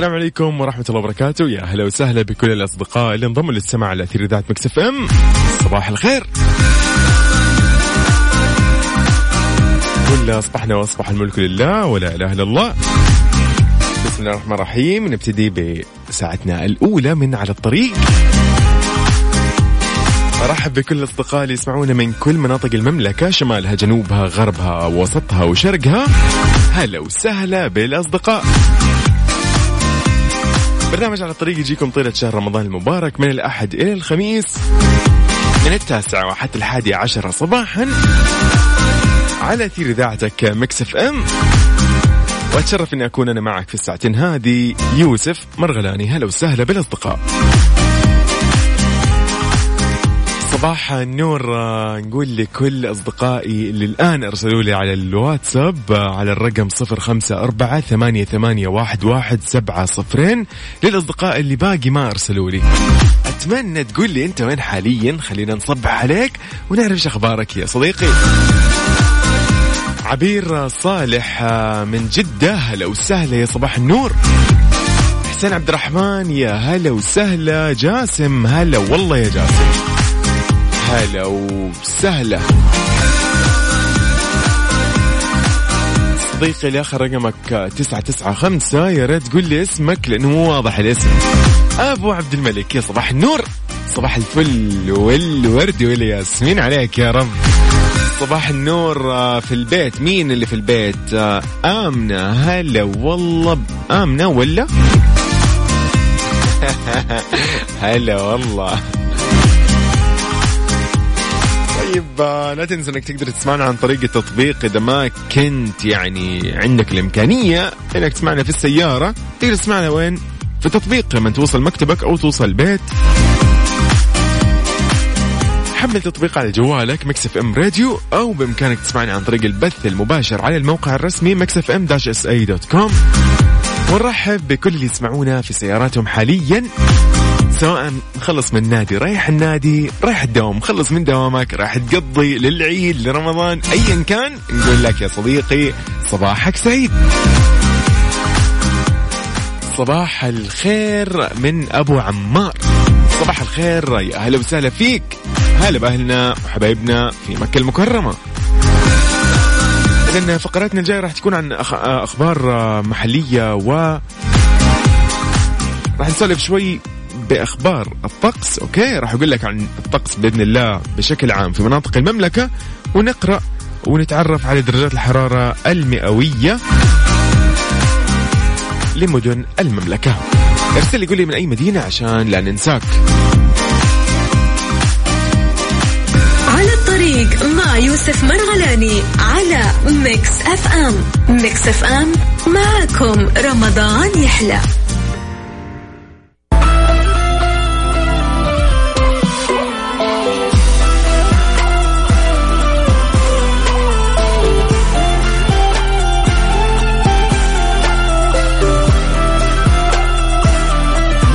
السلام عليكم ورحمة الله وبركاته. يا أهلا وسهلا بكل الأصدقاء اللي انضموا للسماع على أثير إذاعة مكسف أم. صباح الخير. كل أصبحنا وأصبح الملك لله ولا إله إلا الله. بسم الله الرحمن الرحيم. نبتدي بساعتنا الأولى من على الطريق. أرحب بكل الأصدقاء اللي يسمعونا من كل مناطق المملكة شمالها جنوبها غربها وسطها وشرقها. هلا وسهلا بالأصدقاء. برنامج على الطريق يجيكم طيلة شهر رمضان المبارك من الأحد إلى الخميس. من التاسعة وحتى الحادي عشر صباحا على أثير إذاعتك Mix FM. وأتشرف أني أكون أنا معك في الساعتين هذه يوسف مرغلاني. هلا وسهلا بالأصدقاء. صباح النور آه، نقول لكل أصدقائي اللي الآن أرسلوا لي على الواتساب آه، على الرقم صفر خمسة أربعة ثمانية, ثمانية واحد, واحد سبعة صفرين. للأصدقاء اللي باقي ما أرسلوا لي. أتمنى تقول لي أنت وين حاليا؟ خلينا نصبح عليك ونعرف إيش أخبارك يا صديقي. عبير صالح آه، من جدة هلا وسهلا يا صباح النور. حسين عبد الرحمن يا هلا وسهلا. جاسم هلا والله يا جاسم. هلا وسهلا صديقي اللي اخر رقمك تسعة تسعة خمسة يا ريت تقول لي اسمك لأنه مو واضح الاسم. أبو عبد الملك يا صباح النور. صباح الفل والورد والياسمين عليك يا رب. صباح النور آه، في البيت. مين اللي في البيت؟ آه، آمنة. هلا والله. آمنة ولا؟ هلا والله. طيب آه، لا تنسى إنك تقدر تسمعنا عن طريق التطبيق اذا ما كنت يعني عندك الإمكانية إنك تسمعنا في السيارة. تقدر تسمعنا وين؟ في التطبيق لما توصل مكتبك أو توصل البيت. حمل تطبيق على جوالك Mix FM Radio أو بإمكانك تسمعنا عن طريق البث المباشر على الموقع الرسمي Mix FM dash SA dot com. ونرحب بكل اللي يسمعونا في سياراتهم حاليا. سواء مخلص من النادي رايح النادي رايح الدوام مخلص من دوامك رايح تقضي للعيد لرمضان ايا كان نقول لك يا صديقي صباحك سعيد. صباح الخير من أبو عمار. صباح الخير يا أهلا وسهلا فيك. هلا بأهلنا وحبايبنا في مكة المكرمة. اذا فقراتنا الجاية راح تكون عن أخ... أخبار محلية و راح نسولف شوي بإخبار الطقس okay؟ راح أقول لك عن الطقس بإذن الله بشكل عام في مناطق المملكة ونقرأ ونتعرف على درجات الحرارة المئوية لمدن المملكة. ارسل لي قول لي من أي مدينة عشان لا ننساك. على الطريق مع يوسف مرغلاني على Mix FM. Mix FM معكم رمضان يحلى.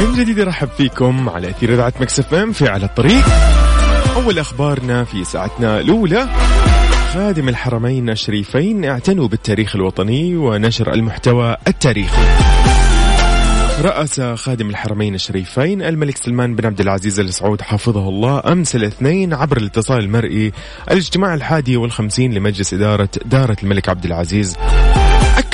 من جديد ارحب فيكم على أثير إذاعة Mix FM في على الطريق. أول أخبارنا في ساعتنا الأولى خادم الحرمين الشريفين اعتنوا بالتاريخ الوطني ونشر المحتوى التاريخي. رأس خادم الحرمين الشريفين الملك سلمان بن عبد العزيز ال سعود حفظه الله أمس الاثنين عبر الاتصال المرئي الاجتماع الحادي والخمسين لمجلس إدارة دارة الملك عبد العزيز.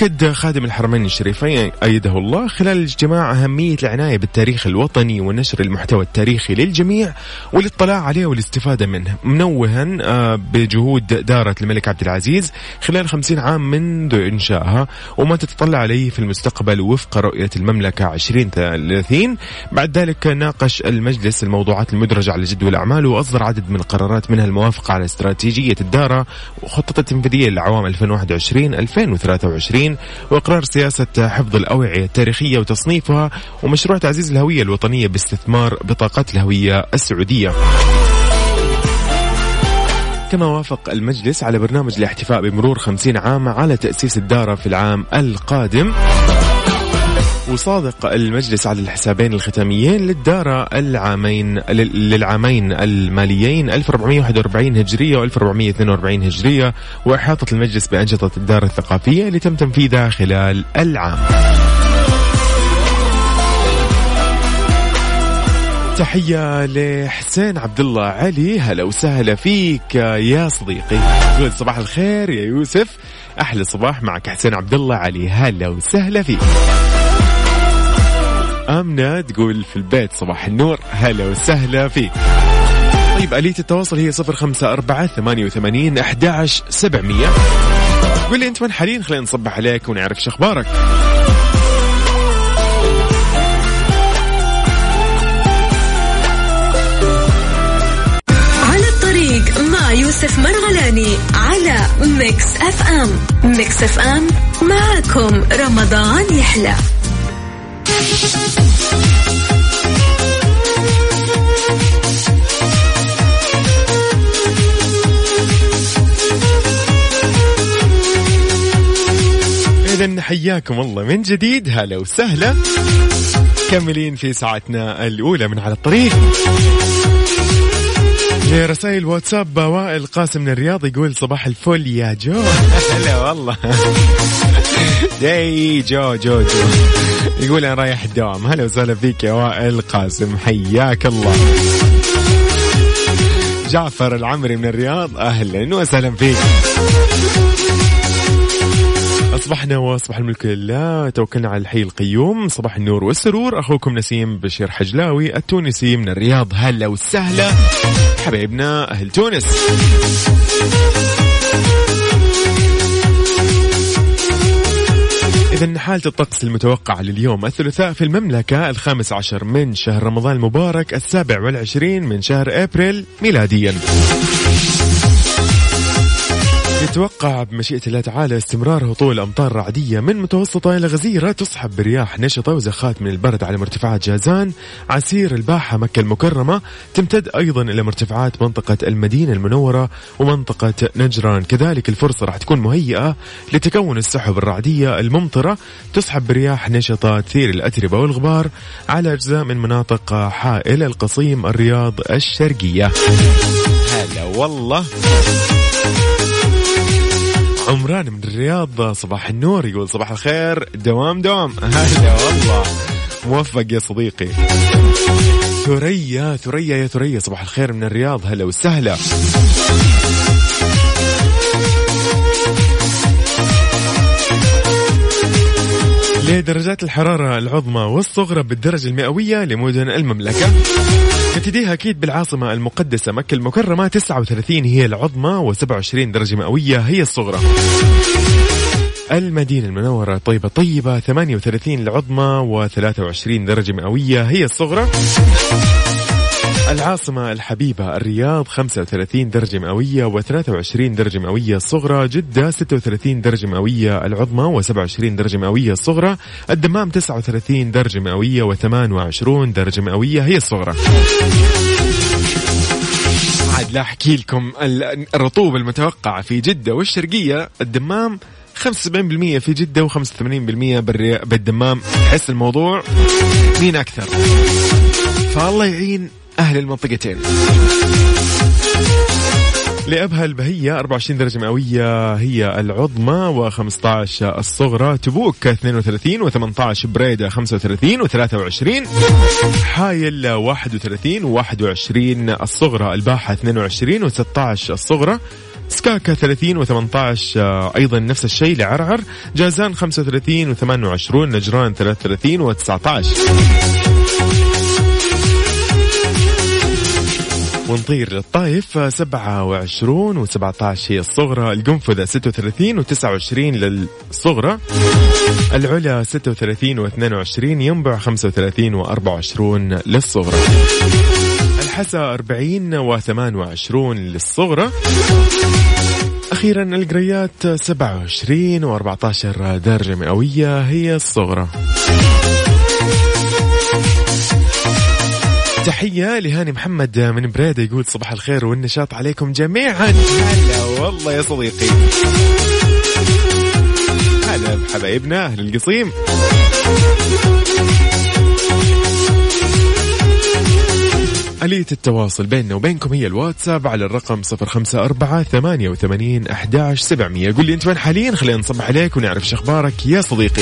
أكد خادم الحرمين الشريفين أيده الله خلال الاجتماع أهمية العناية بالتاريخ الوطني ونشر المحتوى التاريخي للجميع والاطلاع عليه والاستفادة منه منوها آه، بجهود دارة الملك عبد العزيز خلال خمسين عام منذ إنشائها وما تتطلع عليه في المستقبل وفق رؤية المملكة 2030 بعد ذلك ناقش المجلس الموضوعات المدرجة على جدول الأعمال وأصدر عدد من القرارات منها الموافقة على استراتيجية الدارة وخطة التنفيذية للعوام 2021-2023 وإقرار سياسة حفظ الأوعية التاريخية وتصنيفها ومشروع تعزيز الهوية الوطنية باستثمار بطاقات الهوية السعودية. كما وافق المجلس على برنامج الاحتفاء بمرور خمسين عام على تأسيس الدارة في العام القادم. وصادق المجلس على الحسابين الختاميين للدارة العامين للعامين الماليين. 1441 هجرية و1442 هجرية وإحاطة المجلس بأنشطة الدارة الثقافية اللي تم تنفيذها خلال العام. تحية لحسين عبد الله علي. هلا وسهلا فيك يا صديقي. يقول صباح الخير يا يوسف. أحلى صباح معك حسين عبد الله علي. هلا وسهلا فيك. آمنة تقول في البيت صباح النور هلا وسهلا فيك. طيب آلية التواصل هي صفر خمسة أربعة ثمانية وثمانين أحد سبعمية. قول لي أنت من حاليا خلينا نصبح عليك ونعرف شو أخبارك. على الطريق مع يوسف مرغلاني على Mix FM. Mix FM معكم رمضان يحلى. إذا حياكم الله من جديد هلا وسهلا. مكملين في ساعتنا الأولى من على الطريق. لرسائل واتساب وائل قاسم من الرياض يقول صباح الفل يا جو. هلا والله. داي جو جو جو. يقول أنا رايح الدوام. هلا وسهلا فيك يا وائل قاسم. حياك الله. جعفر العمري من الرياض. أهلا وسهلا فيك. أصبحنا وأصبح الملك لله توكلنا على الحي القيوم. صباح النور والسرور. أخوكم نسيم بشير حجلاوي التونسي من الرياض. هلا وسهلا. حبايبنا أهل تونس. إذا حالة الطقس المتوقعة لليوم الثلاثاء في المملكة الخامس عشر من شهر رمضان المبارك السابع والعشرين من شهر أبريل ميلاديا. يتوقع بمشيئة الله تعالى استمرار هطول أمطار رعدية من متوسطة إلى غزيرة تصحب برياح نشطة وزخات من البرد على مرتفعات جازان عسير الباحة مكة المكرمة تمتد أيضا إلى مرتفعات منطقة المدينة المنورة ومنطقة نجران. كذلك الفرصة راح تكون مهيئة لتكون السحب الرعدية الممطرة تصحب برياح نشطة تثير الأتربة والغبار على أجزاء من مناطق حائل القصيم الرياض الشرقية. هلا والله. عمران من الرياض صباح النور يقول صباح الخير دوام دوام. هلا والله موفق يا صديقي. ثريا ثريا يا ثريا صباح الخير من الرياض هلا وسهلا. لدرجات الحرارة العظمى والصغرى بالدرجة المئوية لمدن المملكة. نبتديها أكيد بالعاصمة المقدسة مكة المكرمة. 39 هي العظمى و27 درجة مئوية هي الصغرى. المدينة المنورة طيبة طيبة. 38 العظمى و23 درجة مئوية هي الصغرى. العاصمة. الحبيبة الرياض 35 درجة مئوية و23 درجة مئوية الصغرى جدة 36 درجة مئوية العظمى و27 درجة مئوية الصغرى الدمام 39 درجة مئوية و28 درجة مئوية هي الصغرى. عاد لا أحكي لكم الرطوبة المتوقعة في جدة والشرقية. الدمام 75% في جدة و85% بالدمام. تحس الموضوع مين أكثر؟ فالله يعين أهل المنطقتين. لأبها البهية 24 درجة مئوية هي العظمى و15 الصغرى تبوك 32 و18 بريدة 35 و23 حايل 31 و21 الصغرى الباحة 22 و16 الصغرى سكاكا 30 و18 أيضا نفس الشيء لعرعر جازان 35 و28 نجران 33 و19 ونطير للطايف 27 و17 هي الصغرى القنفذة 36 و29 للصغرى. العلا 36 و22 ينبع 35 و24 للصغرى. الحسا 40 و28 للصغرى. أخيرا القريات 27 و14 درجة مئوية هي الصغرى. تحية لهاني محمد من بريدة يقول صباح الخير والنشاط عليكم جميعا. هلا والله يا صديقي. هلا بحبايبنا أهل القصيم. آلية التواصل بيننا وبينكم هي الواتساب على الرقم صفر خمسة أربعة ثمانية وثمانين أحداش سبعمية. قول لي أنت وين حاليا؟ خلينا نصبح عليك ونعرف شخبارك يا صديقي.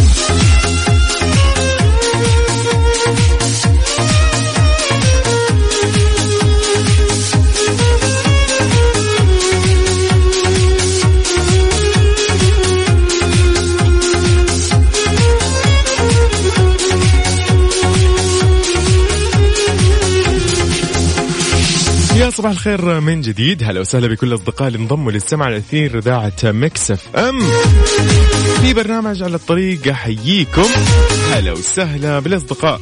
صباح الخير من جديد. هلا وسهلا بكل الاصدقاء اللي انضموا للسمع الأثير إذاعة مكس أف أم. في برنامج على الطريق أحييكم. هلا وسهلا بالأصدقاء.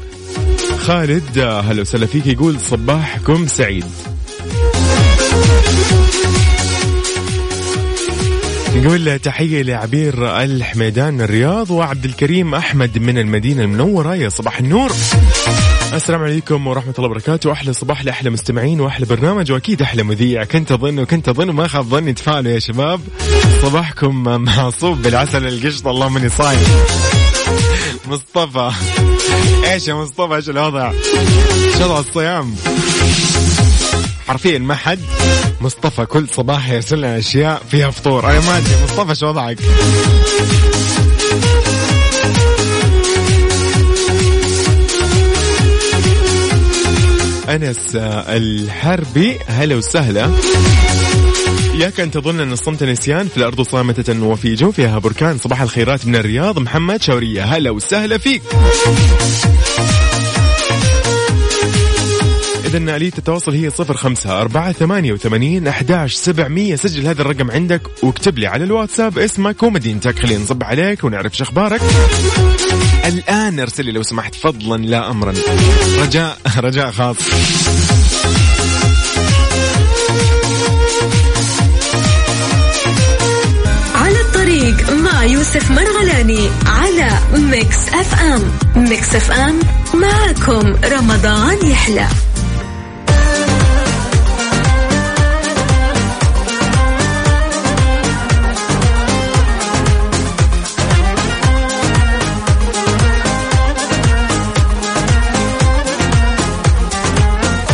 خالد هلا وسهلا فيك يقول صباحكم سعيد. نقول تحية لعبير الحميدان من الرياض وعبد الكريم أحمد من المدينة المنورة. يا صباح النور. السلام عليكم ورحمة الله وبركاته. أحلى صباح لأحلى مستمعين وأحلى برنامج. وأكيد أحلى مذيع. كنت أظن وكنت أظن وما خاب ظني تفاعلوا يا شباب. صباحكم معصوب بالعسل القشط الله مني صايم. مصطفى. إيش يا مصطفى؟ إيش الوضع؟ إيش وضع الصيام؟ حرفيا ما حد. مصطفى كل صباح يرسل لنا أشياء فيها فطور. أنا ما أدري مصطفى شو وضعك؟ أنس الحربي. هلا وسهلا. إياك أن تظن أن الصمت نسيان في الأرض صامتة وفي جوفها بركان. صباح الخيرات من الرياض محمد شورية هلا وسهلا فيك. إذا آلية التواصل هي صفر خمسة أربعة ثمانية وثمانين أحداش سبعمية. سجل هذا الرقم عندك واكتب لي على الواتساب اسمك ومدينتك. خلينا نصب عليك ونعرف شخبارك الآن ارسل لي لو سمحت فضلا لا أمرا. رجاء رجاء خاص. على الطريق مع يوسف مرغلاني على Mix FM. Mix FM معكم رمضان يحلى.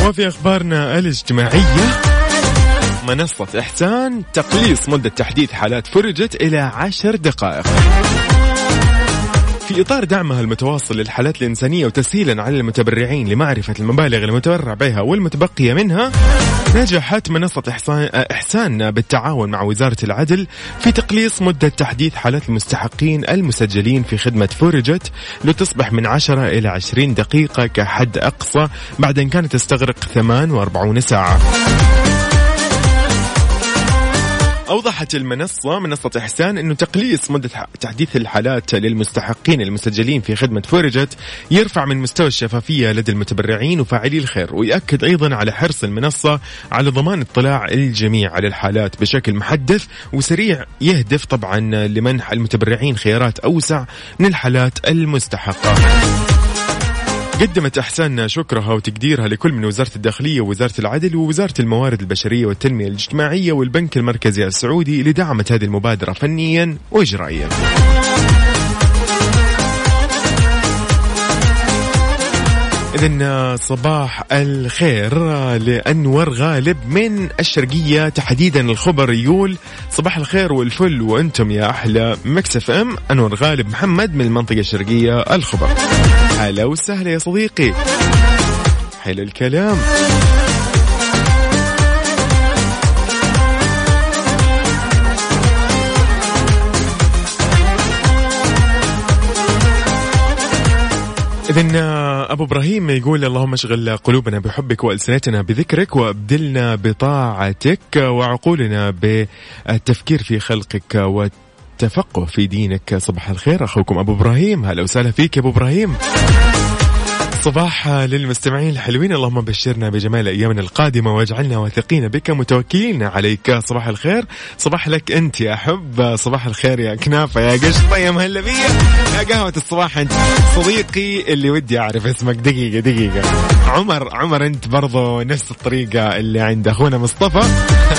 وفي أخبارنا الاجتماعية؟ منصة إحسان تقليص مدة تحديث حالات فرجت إلى عشر دقائق. في إطار دعمها المتواصل للحالات الإنسانية وتسهيلا على المتبرعين لمعرفة المبالغ المتبرع بها والمتبقية منها نجحت منصة إحسان, إحسان بالتعاون مع وزارة العدل في تقليص مدة تحديث حالات المستحقين المسجلين في خدمة فورجت لتصبح من 10 إلى 20 دقيقة كحد أقصى بعد أن كانت تستغرق 48 ساعة. أوضحت المنصة منصة إحسان أنه تقليص مدة تحديث الحالات للمستحقين المسجلين في خدمة فورجت يرفع من مستوى الشفافية لدى المتبرعين وفاعلي الخير ويأكد أيضا على حرص المنصة على ضمان اطلاع الجميع على الحالات بشكل محدث وسريع يهدف طبعا لمنح المتبرعين خيارات أوسع من الحالات المستحقة. قدمت أحسان شكرها وتقديرها لكل من وزارة الداخلية ووزارة العدل ووزارة الموارد البشرية والتنمية الاجتماعية والبنك المركزي السعودي لدعمت هذه المبادرة فنيا وإجرائيا. إذا صباح الخير لأنور غالب من الشرقية تحديدا الخبر يقول صباح الخير والفل وأنتم يا أحلى مكسف أم. أنور غالب محمد من المنطقة الشرقية الخبر. هلا وسهلا يا صديقي. حلو الكلام. إذن آه، أبو إبراهيم يقول اللهم اشغل قلوبنا بحبك وألسنتنا بذكرك وأبدلنا بطاعتك وعقولنا بالتفكير في خلقك والتفقه في دينك. صباح الخير أخوكم أبو إبراهيم. هلا وسهلا فيك يا أبو إبراهيم. صباح للمستمعين الحلوين. اللهم بشرنا بجمال أيامنا القادمة واجعلنا واثقين بك متوكلين عليك. صباح الخير. صباح لك أنت يا حب. صباح الخير يا كنافه يا قشطة يا مهلبية. يا قهوة الصباح أنت. صديقي اللي ودي أعرف اسمك. دقيقة دقيقة. عمر عمر أنت برضو نفس الطريقة اللي عند أخونا مصطفى.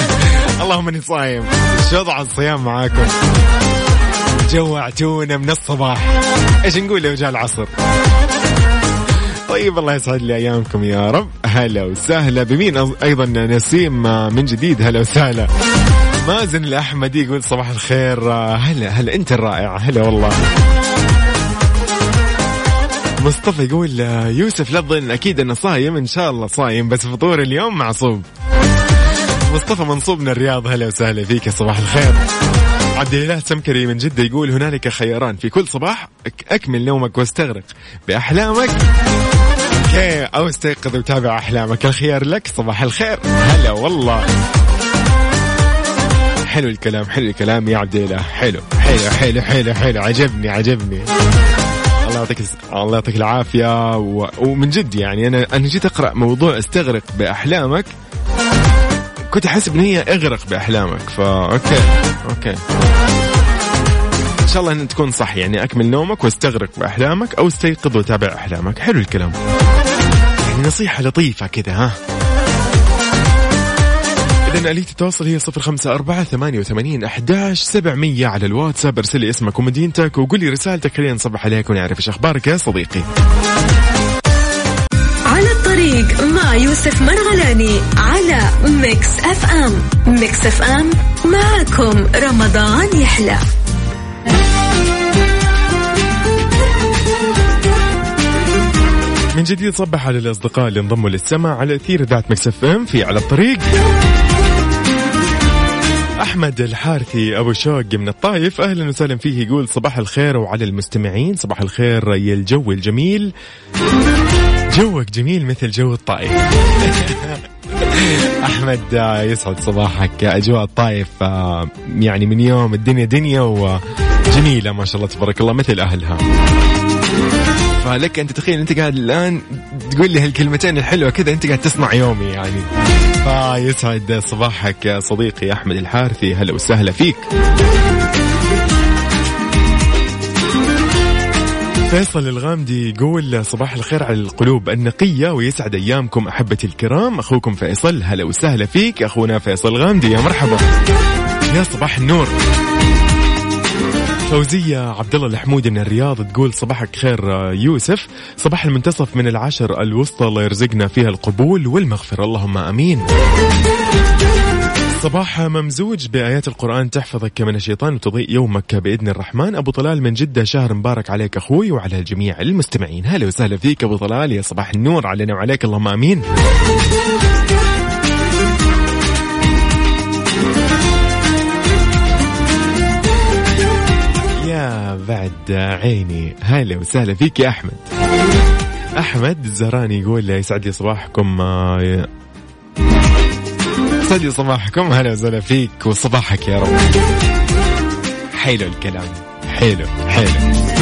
اللهم إني صايم. شو وضع الصيام معاكم؟ جوعتونا من الصباح. إيش نقول لو جاء العصر؟ طيب الله يسعد لي أيامكم يا رب. هلا وسهلا. بمين أيضا نسيم من جديد. هلا وسهلا. مازن الاحمدي يقول صباح الخير. هلا هلا. أنت الرائع. هلا والله. مصطفى يقول يوسف لا تظن أكيد أنه صايم. إن شاء الله صايم بس فطور اليوم معصوب. مصطفى منصوب من الرياض. هلا وسهلا فيك صباح الخير. عبد الاله سمكري من جدة يقول هنالك خياران. في كل صباح أكمل نومك واستغرق بأحلامك. أو استيقظ وتابع أحلامك. الخيار لك صباح الخير. هلا والله. حلو الكلام حلو الكلام يا عبد الاله حلو حلو حلو حلو حلو. عجبني عجبني. الله يعطيك الله يعطيك العافية. و... ومن جد يعني أنا أنا جيت أقرأ موضوع استغرق بأحلامك. كنت أحس إن هي إغرق بأحلامك فا okay okay. إن شاء الله إن تكون صح يعني أكمل نومك واستغرق بأحلامك أو استيقظ وتابع أحلامك. حلو الكلام. يعني نصيحة لطيفة كذا ها. إذا آلية التواصل هي صفر خمسة أربعة ثمانية وثمانين أحداش سبعمية على الواتساب. ارسل لي اسمك ومدينتك وقول لي رسالتك. خلينا نصبح عليك ونعرف إيش أخبارك يا صديقي. الطريق مع يوسف مرغلاني على Mix FM. Mix FM معكم رمضان يحلى. من جديد صبح على الأصدقاء اللي انضموا للسمع على أثير إذاعة Mix FM في على الطريق. أحمد الحارثي أبو شوق من الطايف أهلا وسهلا فيه يقول صباح الخير وعلى المستمعين صباح الخير يا الجو الجميل. جوك جميل مثل جو الطائف أحمد يسعد صباحك أجواء الطائف يعني من يوم الدنيا دنيا وجميلة ما شاء الله تبارك الله مثل أهلها. فلك انت تخيل أنت قاعد الآن تقول لي هالكلمتين الحلوة كذا أنت قاعد تصنع يومي يعني. فيسعد صباحك يا صديقي أحمد الحارثي. هلا وسهلا فيك. فيصل الغامدي يقول صباح الخير على القلوب النقية ويسعد أيامكم أحبتي الكرام. أخوكم فيصل هلا وسهلا فيك. أخونا فيصل الغامدي يا مرحبا. يا صباح النور. فوزية عبد الله الحمودي من الرياض تقول صباحك خير يوسف. صباح المنتصف من العشر الوسطى الله يرزقنا فيها القبول والمغفرة. اللهم آمين. صباح ممزوج بآيات القرآن تحفظك من الشيطان وتضيء يومك بإذن الرحمن. أبو طلال من جدة شهر مبارك عليك أخوي وعلى الجميع المستمعين. هلا وسهلا فيك أبو طلال يا صباح النور علينا وعليك. اللهم آمين. بعد عيني. هلا وسهلا فيك يا أحمد. أحمد الزهراني يقول يسعد لي صباحكم يسعد لي صباحكم. هلا وسهلا فيك وصباحك يا رب. حلو الكلام. حلو حلو.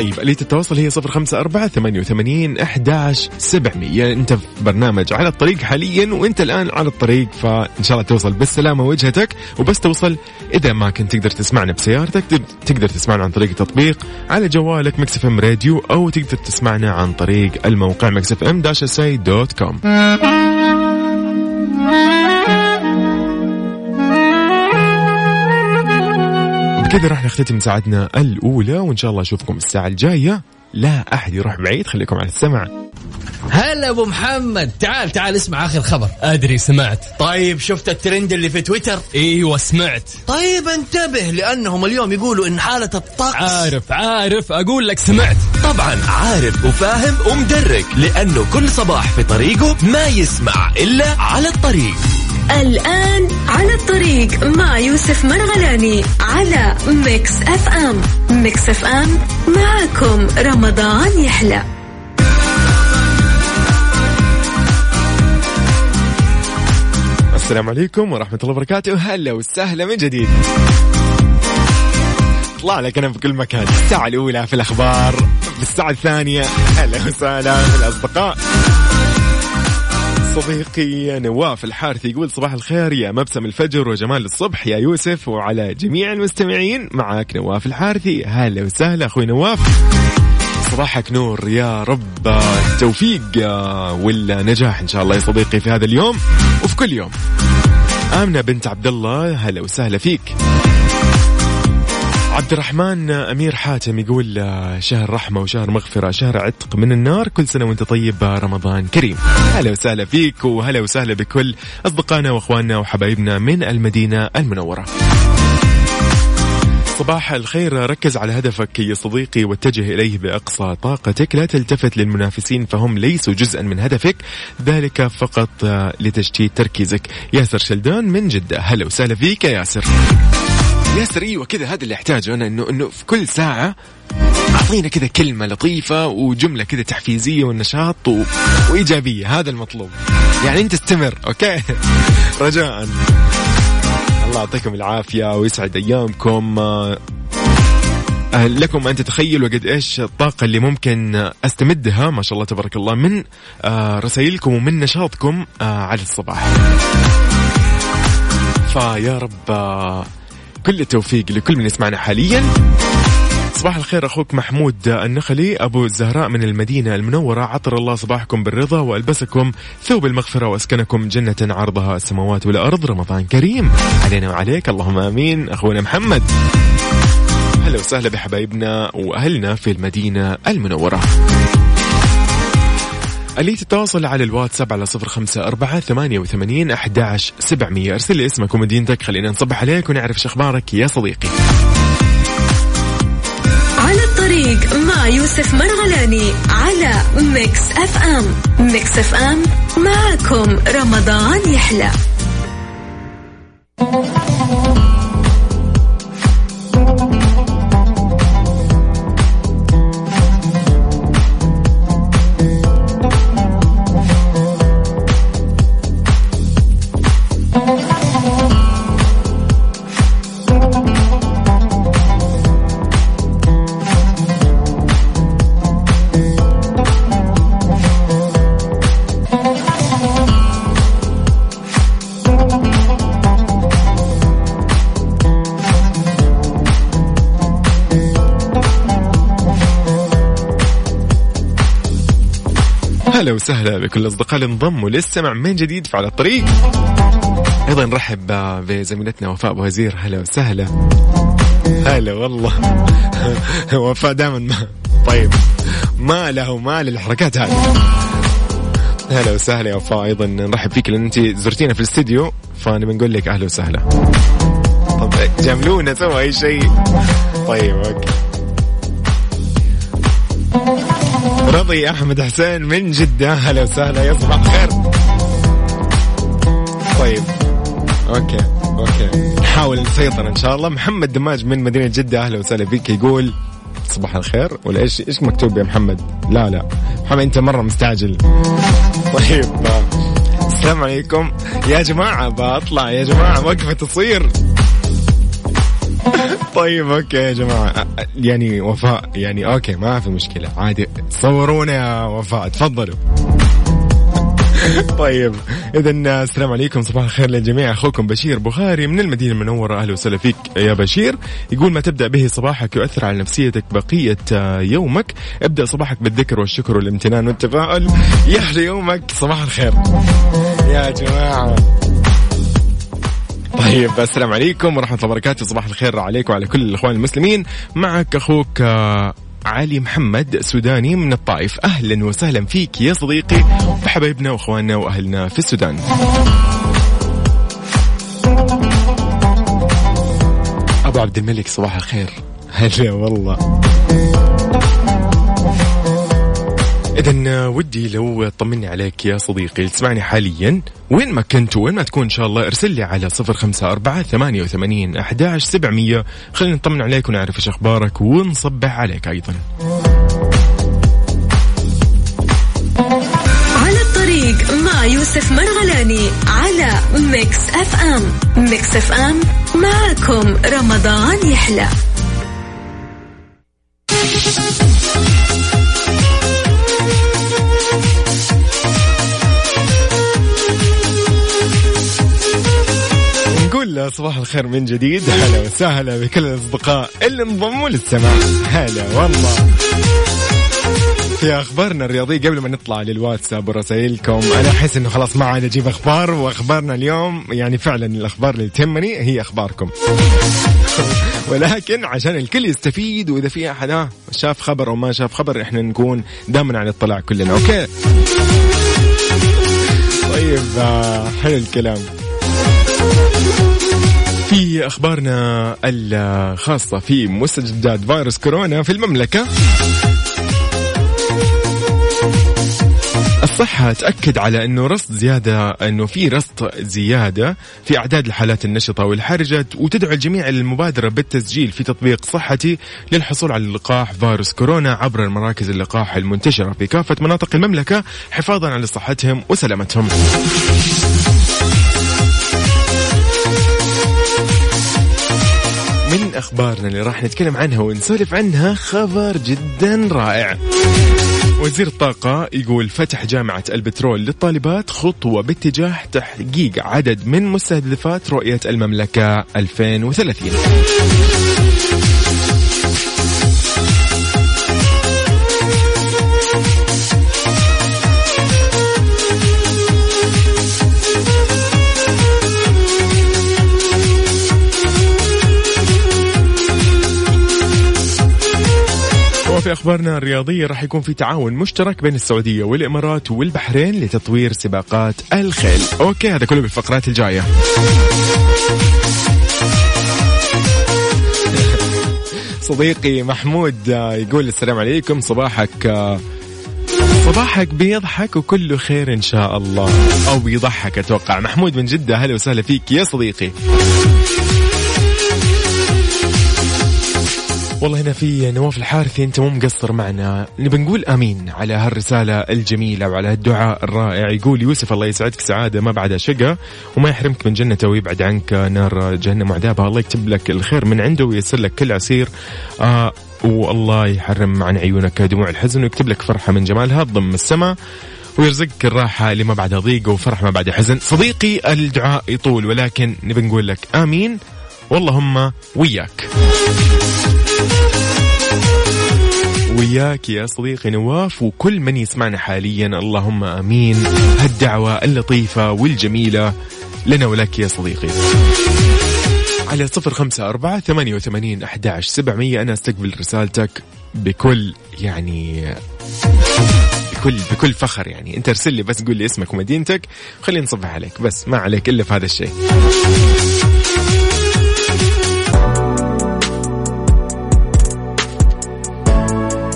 طيب آلية التواصل هي صفر خمسة أربعة ثمانية وثمانين أحداش سبعمية. أنت في برنامج على الطريق حاليا وأنت الآن على الطريق فإن شاء الله توصل بالسلامة وجهتك وبس توصل إذا ما كنت تقدر تسمعنا بسيارتك تقدر تسمعنا عن طريق التطبيق على جوالك MixFM Radio أو تقدر تسمعنا عن طريق الموقع MixFM dash dot com. بكذا راح نختتم ساعتنا الأولى وإن شاء الله أشوفكم الساعة الجاية. لا أحد يروح بعيد خليكم على السمع. هلا أبو محمد. تعال تعال اسمع آخر خبر. أدري سمعت. طيب شفت الترند اللي في تويتر؟ إيوه سمعت. طيب انتبه لأنهم اليوم يقولوا إن حالة الطقس عارف عارف. أقول لك سمعت. طبعا عارف وفاهم ومدرك لأنه كل صباح في طريقه ما يسمع إلا على الطريق. الآن على الطريق مع يوسف مرغلاني على Mix FM. Mix FM معكم رمضان يحلى. السلام عليكم ورحمة الله وبركاته. هلا وسهلا من جديد. طلع لك أنا في كل مكان. الساعة الأولى في الأخبار في الساعة الثانية. هلا وسهلا بالأصدقاء صديقي نواف الحارثي يقول صباح الخير يا مبسم الفجر وجمال الصبح يا يوسف وعلى جميع المستمعين. معك نواف الحارثي. هلا وسهلا أخوي نواف. صباحك نور يا رب. التوفيق والنجاح إن شاء الله يا صديقي في هذا اليوم وفي كل يوم. آمنة بنت عبد الله هلا وسهلا فيك. عبد الرحمن أمير حاتم يقول شهر رحمة وشهر مغفرة شهر عتق من النار كل سنة وأنت طيب رمضان كريم. هلا وسهلا فيك وهلا وسهلا بكل أصدقائنا وأخواننا وحبايبنا من المدينة المنورة. صباح الخير ركز على هدفك يا صديقي واتجه إليه بأقصى طاقتك. لا تلتفت للمنافسين فهم ليسوا جزءا من هدفك ذلك فقط لتشتيت تركيزك. ياسر شلدان من جدة هلا وسهلا فيك يا ياسر. ياسر أيوه كذا هذا اللي أحتاجه أنا انه إنه في كل ساعة أعطينا كذا كلمة لطيفة وجملة كذا تحفيزية والنشاط و... وإيجابية هذا المطلوب. يعني أنت استمر أوكي؟ رجاء. الله يعطيكم العافية ويسعد أيامكم. آه، لكم أن تتخيلوا قد إيش الطاقة اللي ممكن أستمدها ما شاء الله تبارك الله من آه، رسائلكم ومن نشاطكم آه، على الصباح. فيا رب كل التوفيق لكل من يسمعنا حاليا. صباح الخير أخوك محمود النخلي أبو الزهراء من المدينة المنورة. عطر الله صباحكم بالرضا وألبسكم ثوب المغفرة وأسكنكم جنة عرضها السماوات والأرض. رمضان كريم. علينا وعليك. اللهم آمين. أخونا محمد. هلا وسهلا بحبايبنا وأهلنا في المدينة المنورة. اللي تتواصل على الواتساب على صفر خمسة أربعة ثمانية وثمانين أحداش سبعمية. أرسل لي اسمك ومدينتك خلينا نصبح عليك ونعرف شخبارك يا صديقي. على الطريق مع يوسف مرغلاني على Mix FM. Mix FM معكم رمضان يحلى. هلا وسهلا بكل الاصدقاء اللي انضموا للسمع من جديد في على الطريق. أيضا نرحب بزميلتنا وفاء وزير هلا وسهلا. هلا والله. وفاء دائما ما طيب. ما له ما للحركات هذه. هلا وسهلا يا وفاء. أيضا نرحب فيك لأن أنت زرتينا في الاستديو فنبي نقول لك أهلا وسهلا. طب جاملونا سوا أي شيء. طيب أوكي. رضي أحمد حسين من جدة. هلا وسهلا يا صباح الخير طيب. okay okay. نحاول نسيطر إن شاء الله. محمد دماج من مدينة جدة. أهلا وسهلا فيك. يقول صباح الخير. ولا إيش إيش مكتوب يا محمد؟ لا لا. محمد أنت مرة مستعجل. طيب السلام عليكم. يا جماعة بطلع. يا جماعة وقفة تصوير طيب okay يا جماعة. يعني وفاء يعني أوكي ما في مشكلة. عادي. صورونا يا وفاء. تفضلوا. طيب اذا السلام عليكم. صباح الخير للجميع. أخوكم بشير بخاري من المدينة المنورة. أهلا وسهلا فيك يا بشير. يقول ما تبدأ به صباحك يؤثر على نفسيتك بقية يومك. ابدأ صباحك بالذكر والشكر والامتنان والتفاؤل. يحلى يومك. صباح الخير. يا جماعة. طيب السلام عليكم ورحمة الله وبركاته. صباح الخير عليك وعلى كل الإخوان المسلمين. معك أخوك آه، علي محمد سوداني من الطائف. أهلا وسهلا فيك يا صديقي وحبايبنا وأخواننا وأهلنا في السودان. أبو عبد الملك صباح الخير. هلا والله. إذا ودي لو تطمني عليك يا صديقي تسمعني حاليا. وين ما كنت وين ما تكون إن شاء الله ارسل لي على صفر خمسة أربعة ثمانية وثمانين أحداش سبعمية. خلينا نطمن عليك ونعرف إيش أخبارك ونصبح عليك أيضا. على الطريق مع يوسف مرغلاني على Mix FM. Mix FM معكم رمضان يحلى. نقول صباح الخير من جديد. هلا وسهلا بكل الأصدقاء اللي انضموا للسماع. هلا والله. في أخبارنا الرياضية قبل ما نطلع للواتساب ورسائلكم أنا أحس إنه خلاص ما عاد أجيب أخبار وأخبارنا اليوم يعني فعلا الأخبار اللي تهمني هي أخباركم. ولكن عشان الكل يستفيد وإذا في أحد شاف خبر أو ما شاف خبر إحنا نكون دائما على اطلاع كلنا أوكي؟ طيب آه، حلو الكلام. في أخبارنا الخاصة في مستجدات فيروس كورونا في المملكة الصحة تأكد على أنه رصد زيادة أنه في رصد زيادة في أعداد الحالات النشطة والحرجة وتدعو الجميع للمبادرة بالتسجيل في تطبيق صحتي للحصول على لقاح فيروس كورونا عبر المراكز اللقاح المنتشرة في كافة مناطق المملكة حفاظا على صحتهم وسلامتهم. من أخبارنا اللي راح نتكلم عنها ونسولف عنها خبر جدا رائع. وزير الطاقة يقول فتح جامعة البترول للطالبات خطوة باتجاه تحقيق عدد من مستهدفات رؤية المملكة 2030 وفي أخبارنا الرياضية راح يكون في تعاون مشترك بين السعودية والإمارات والبحرين لتطوير سباقات الخيل. أوكي هذا كله بالفقرات الجاية. صديقي محمود يقول السلام عليكم. صباحك صباحك بيضحك وكله خير إن شاء الله. أو بيضحك أتوقع. محمود من جدة هلا وسهلا فيك يا صديقي. والله هنا في نواف الحارثي أنت مو مقصر معنا. نبي نقول آمين على هالرسالة الجميلة وعلى هالدعاء الرائع. يقول يوسف الله يسعدك سعادة ما بعدها شقة وما يحرمك من جنته ويبعد عنك نار جهنم وعذابها. الله يكتب لك الخير من عنده وييسر لك كل عسير. آه والله يحرم عن عيونك دموع الحزن ويكتب لك فرحة من جمالها تضم السماء ويرزقك الراحة اللي ما بعدها ضيق وفرح ما بعدها حزن. صديقي الدعاء يطول ولكن نبي نقول لك آمين. واللهم وياك. وياك يا صديقي نواف وكل من يسمعنا حاليا. اللهم آمين. هالدعوة اللطيفة والجميلة لنا ولك يا صديقي. على صفر خمسة أربعة ثمانية وثمانين أحداش سبعمية. أنا أستقبل رسالتك بكل يعني بكل بكل فخر يعني. أنت ارسل لي بس قول لي اسمك ومدينتك خلينا نصبح عليك. بس ما عليك إلا في هذا الشيء.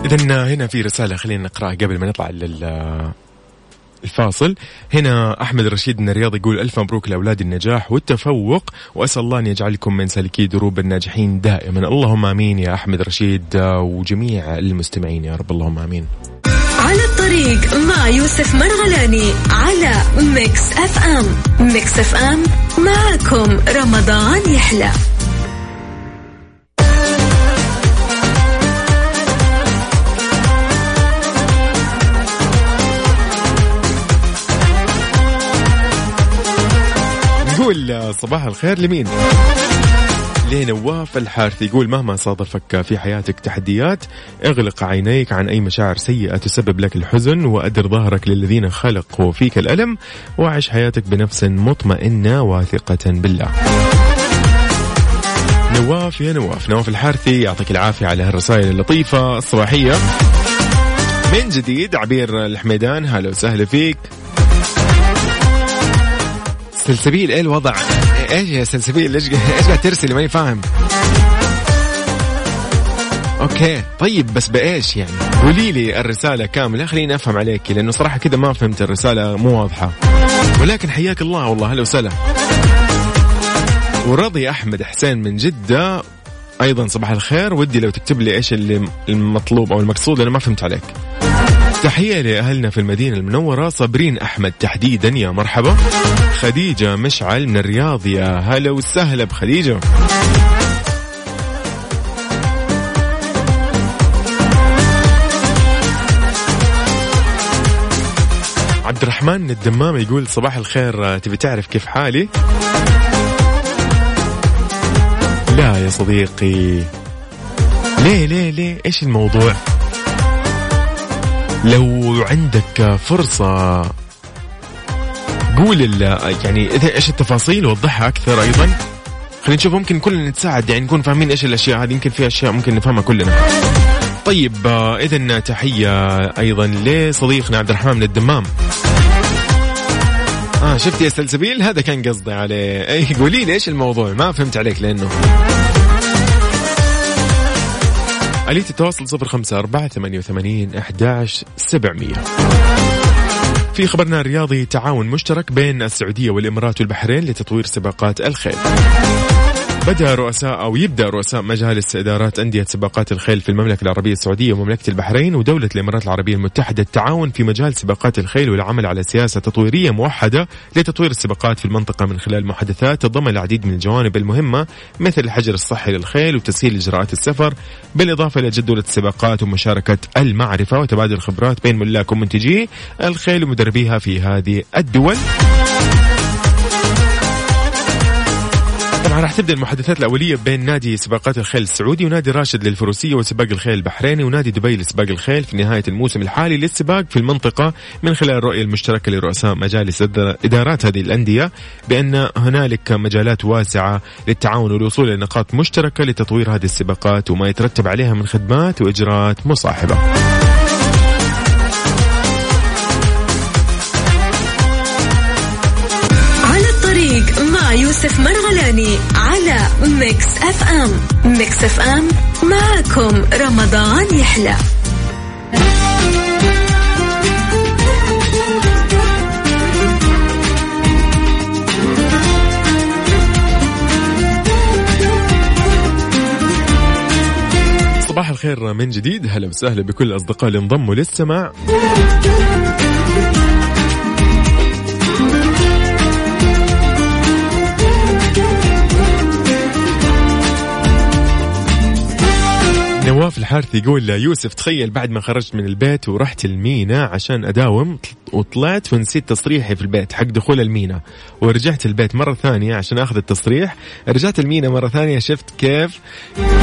إذا هنا في رسالة خلينا نقرأها قبل ما نطلع لل الفاصل. هنا أحمد رشيد من الرياض يقول ألف مبروك لأولاد النجاح والتفوق وأسأل الله أن يجعلكم من سالكي دروب الناجحين دائما. اللهم آمين يا أحمد رشيد وجميع المستمعين يا رب اللهم آمين. على الطريق مع يوسف مرغلاني على Mix FM. Mix FM معكم رمضان يحلى. يقول صباح الخير لمين؟ لنواف الحارث يقول مهما صادفك في حياتك تحديات اغلق عينيك عن أي مشاعر سيئة تسبب لك الحزن وأدر ظهرك للذين خلقوا فيك الألم وعيش حياتك بنفس مطمئنة واثقة بالله. نواف يا نواف. نواف الحارثي يعطيك العافية على هالرسائل اللطيفة الصباحية. من جديد عبير الحميدان هلا وسهلا فيك. سلسبيل إيه الوضع؟ إيش يا سلسبيل؟ إيش إيش قاعد ترسلي؟ ماني فاهم. أوكي طيب بس بإيش يعني؟ قولي لي الرسالة كاملة خليني أفهم عليك لأنه صراحة كذا ما فهمت الرسالة مو واضحة. ولكن حياك الله والله هلا وسهلا. ورضي أحمد حسين من جدة أيضا صباح الخير. ودي لو تكتب لي إيش اللي المطلوب أو المقصود أنا ما فهمت عليك. تحية لأهلنا في المدينة المنورة صابرين أحمد تحديدا يا مرحبا. خديجة مشعل من الرياض يا هلا وسهلا بخديجة. عبد الرحمن من الدمام يقول صباح الخير تبي تعرف كيف حالي؟ لا يا صديقي. ليه ليه ليه؟ إيش الموضوع؟ لو عندك فرصة قول يعني إيش التفاصيل وضحها أكثر أيضا. خلينا نشوف ممكن كلنا نتساعد يعني نكون فاهمين إيش الأشياء هذه. يمكن في أشياء ممكن نفهمها كلنا. طيب اذا تحية أيضا لصديقنا عبد الرحمن من الدمام. آه شفت يا سلسبيل؟ هذا كان قصدي عليه. اي قولي لي إيش الموضوع؟ ما فهمت عليك لأنه. آلية التواصل صفر خمسة أربعة ثمانية وثمانين أحداش سبعمية. في خبرنا الرياضي تعاون مشترك بين السعودية والإمارات والبحرين لتطوير سباقات الخيل. بدأ رؤساء أو يبدأ رؤساء مجالس إدارات أندية سباقات الخيل في المملكة العربية السعودية ومملكة البحرين ودولة الإمارات العربية المتحدة التعاون في مجال سباقات الخيل والعمل على سياسة تطويرية موحدة لتطوير السباقات في المنطقة من خلال محادثات تضمن العديد من الجوانب المهمة مثل الحجر الصحي للخيل وتسهيل إجراءات السفر بالإضافة إلى جدولة السباقات ومشاركة المعرفة وتبادل الخبرات بين ملاك ومنتجي الخيل ومدربيها في هذه الدول. راح تبدأ المحادثات الأولية بين نادي سباقات الخيل السعودي ونادي راشد للفروسية وسباق الخيل البحريني ونادي دبي لسباق الخيل في نهاية الموسم الحالي للسباق في المنطقة من خلال الرؤية المشتركة لرؤساء مجالس إدارات هذه الأندية بأن هنالك مجالات واسعة للتعاون والوصول إلى نقاط مشتركة لتطوير هذه السباقات وما يترتب عليها من خدمات وإجراءات مصاحبة. يوسف مرغلاني على Mix FM. Mix FM معكم رمضان يحلى. صباح الخير من جديد. هلا وسهلا بكل الاصدقاء اللي انضموا للسماع. نواف الحارث يقول يوسف تخيل بعد ما خرجت من البيت ورحت المينا عشان أداوم وطلعت ونسيت تصريحي في البيت حق دخول المينا. ورجعت البيت مرة ثانية عشان أخذ التصريح. رجعت المينا مرة ثانية شفت كيف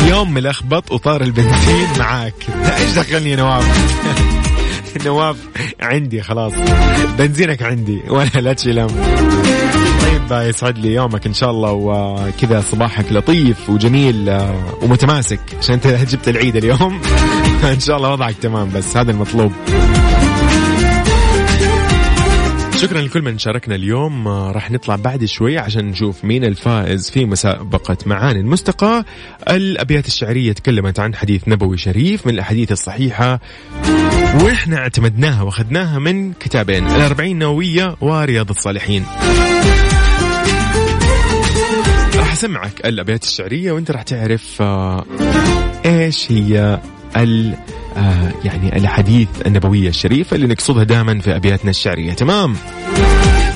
يوم ملخبط وطار البنزين معاك. إيش دخلني نواف؟ نواف عندي خلاص. بنزينك عندي ولا لا تشيل طيب يسعد لي يومك إن شاء الله وكذا صباحك لطيف وجميل آه، ومتماسك عشان انت جبت العيد اليوم. إن شاء الله وضعك تمام بس هذا المطلوب. شكرا لكل من شاركنا اليوم آه، راح نطلع بعد شوي عشان نشوف مين الفائز في مسابقة معاني المستقى. الأبيات الشعرية تكلمت عن حديث نبوي شريف من الأحاديث الصحيحة وإحنا اعتمدناها وأخذناها من كتابين الأربعين النووية ورياض الصالحين. راح أسمعك الأبيات الشعرية وأنت راح تعرف آه، إيش هي ال آه يعني الحديث النبوية الشريفة اللي نقصدها دائما في أبياتنا الشعرية. تمام؟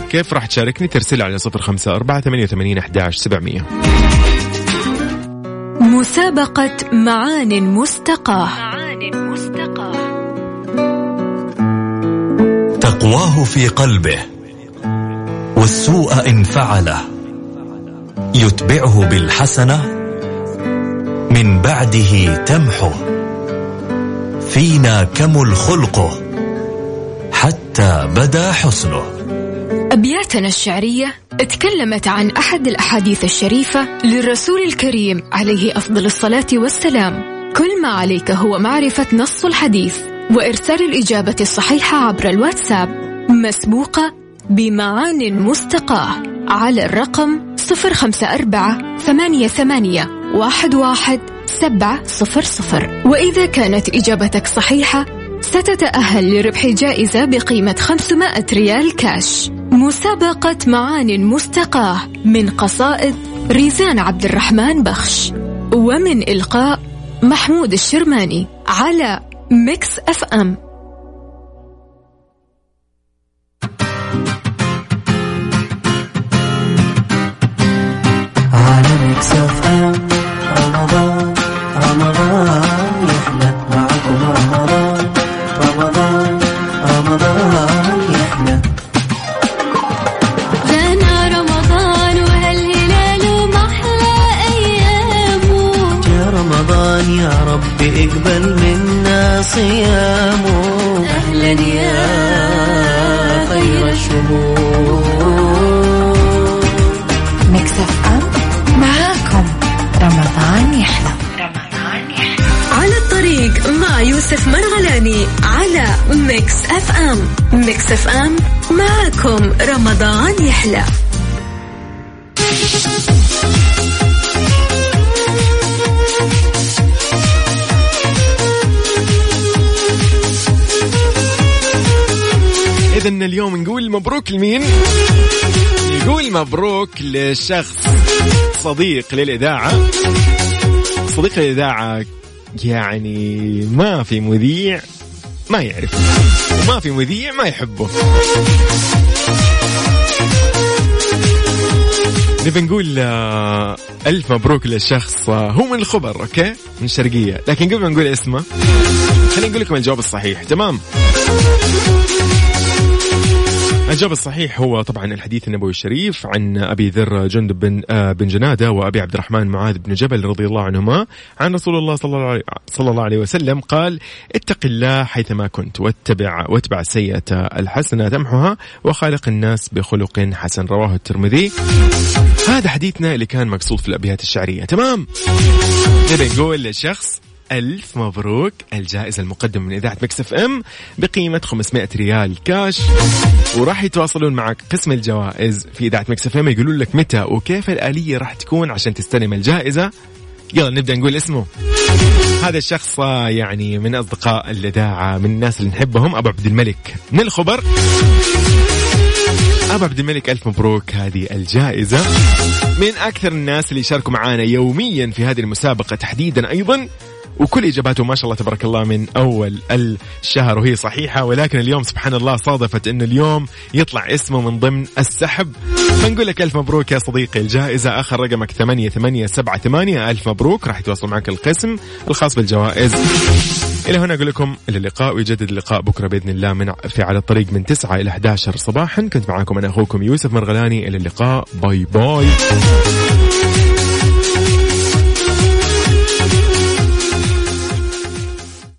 كيف راح تشاركني؟ ترسل على صفر خمسة أربعة ثمانية وثمانين أحداش سبعمية. مسابقة معان مستقاة معان مستقاة. تقواه في قلبه والسوء إن فعله. يتبعه بالحسنة من بعده تمحو. فينا كمل خلقه حتى بدا حسنه. أبياتنا الشعرية تكلمت عن أحد الأحاديث الشريفة للرسول الكريم عليه أفضل الصلاة والسلام. كل ما عليك هو معرفة نص الحديث وإرسال الإجابة الصحيحة عبر الواتساب. مسبوقة بمعان مستقاة على الرقم 054 ثمانية ثمانية واحد واحد سبعة صفر صفر. وإذا كانت إجابتك صحيحة ستتأهل لربح جائزة بقيمة 500 ريال كاش. مسابقة معان مستقاة من قصائد ريزان عبد الرحمن بخش. ومن إلقاء محمود الشرماني على ميكس أف أم. رمضان يحلى. إذا اليوم نقول مبروك لمين؟ نقول مبروك لشخص صديق للإذاعة. صديق للإذاعة يعني ما في مذيع ما يعرف وما في مذيع ما يحبه. نبي نقول آه، ألف مبروك للشخص آه، هو من الخبر أوكي؟ من الشرقية لكن قبل ما نقول اسمه خلينا نقول لكم الجواب الصحيح تمام؟ الجواب الصحيح هو طبعا الحديث النبوي الشريف عن أبي ذر جندب بن آه بن جنادة وأبي عبد الرحمن معاذ بن جبل رضي الله عنهما عن رسول الله صلى الله عليه, صلى الله عليه وسلم قال اتق الله حيثما كنت واتبع واتبع السيئة الحسنة تمحها وخالق الناس بخلق حسن. رواه الترمذي. هذا حديثنا اللي كان مقصود في الأبيات الشعرية. تمام؟ نبي نقول للشخص ألف مبروك. الجائزة المقدمة من إذاعة MixFM بقيمة 500 ريال كاش. وراح يتواصلون معك قسم الجوائز في إذاعة MixFM. يقولون لك متى وكيف الآلية راح تكون عشان تستلم الجائزة. يلا نبدأ نقول اسمه. هذا الشخص يعني من أصدقاء الإذاعة من الناس اللي نحبهم أبو عبد الملك من الخبر. أبو عبد الملك ألف مبروك. هذه الجائزة من أكثر الناس اللي يشاركوا معانا يوميا في هذه المسابقة تحديدا أيضا. وكل إجاباته ما شاء الله تبارك الله من أول الشهر وهي صحيحة ولكن اليوم سبحان الله صادفت انه اليوم يطلع اسمه من ضمن السحب. فنقول لك ألف مبروك يا صديقي الجائزة آخر رقمك 8878 ألف مبروك راح يتواصل معك القسم الخاص بالجوائز. إلى هنا أقول لكم إلى اللقاء ويجدد اللقاء بكرة بإذن الله من في على الطريق من 9 إلى 11 صباحا. كنت معاكم أنا أخوكم يوسف مرغلاني إلى اللقاء. باي باي.